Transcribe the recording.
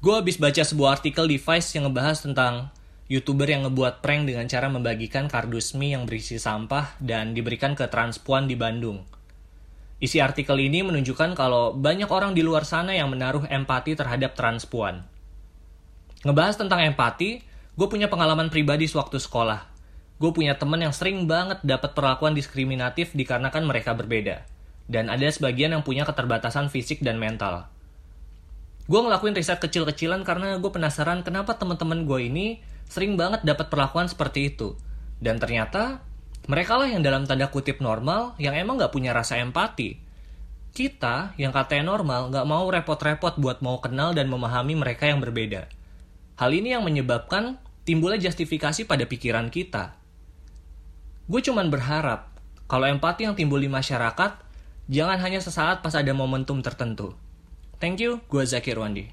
Gue habis baca sebuah artikel di Vice yang ngebahas tentang youtuber yang ngebuat prank dengan cara membagikan kardus mie yang berisi sampah dan diberikan ke transpuan di Bandung. Isi artikel ini menunjukkan kalau banyak orang di luar sana yang menaruh empati terhadap transpuan. Ngebahas tentang empati, gue punya pengalaman pribadi sewaktu sekolah. Gue punya temen yang sering banget dapat perlakuan diskriminatif dikarenakan mereka berbeda. Dan ada sebagian yang punya keterbatasan fisik dan mental. Gue ngelakuin riset kecil-kecilan karena gue penasaran kenapa teman-teman gue ini sering banget dapat perlakuan seperti itu. Dan ternyata mereka lah yang dalam tanda kutip normal yang emang gak punya rasa empati. Kita yang katanya normal gak mau repot-repot buat mau kenal dan memahami mereka yang berbeda. Hal ini yang menyebabkan timbulnya justifikasi pada pikiran kita. Gue cuman berharap kalau empati yang timbul di masyarakat jangan hanya sesaat pas ada momentum tertentu. Thank you, gue Zakir Wandi.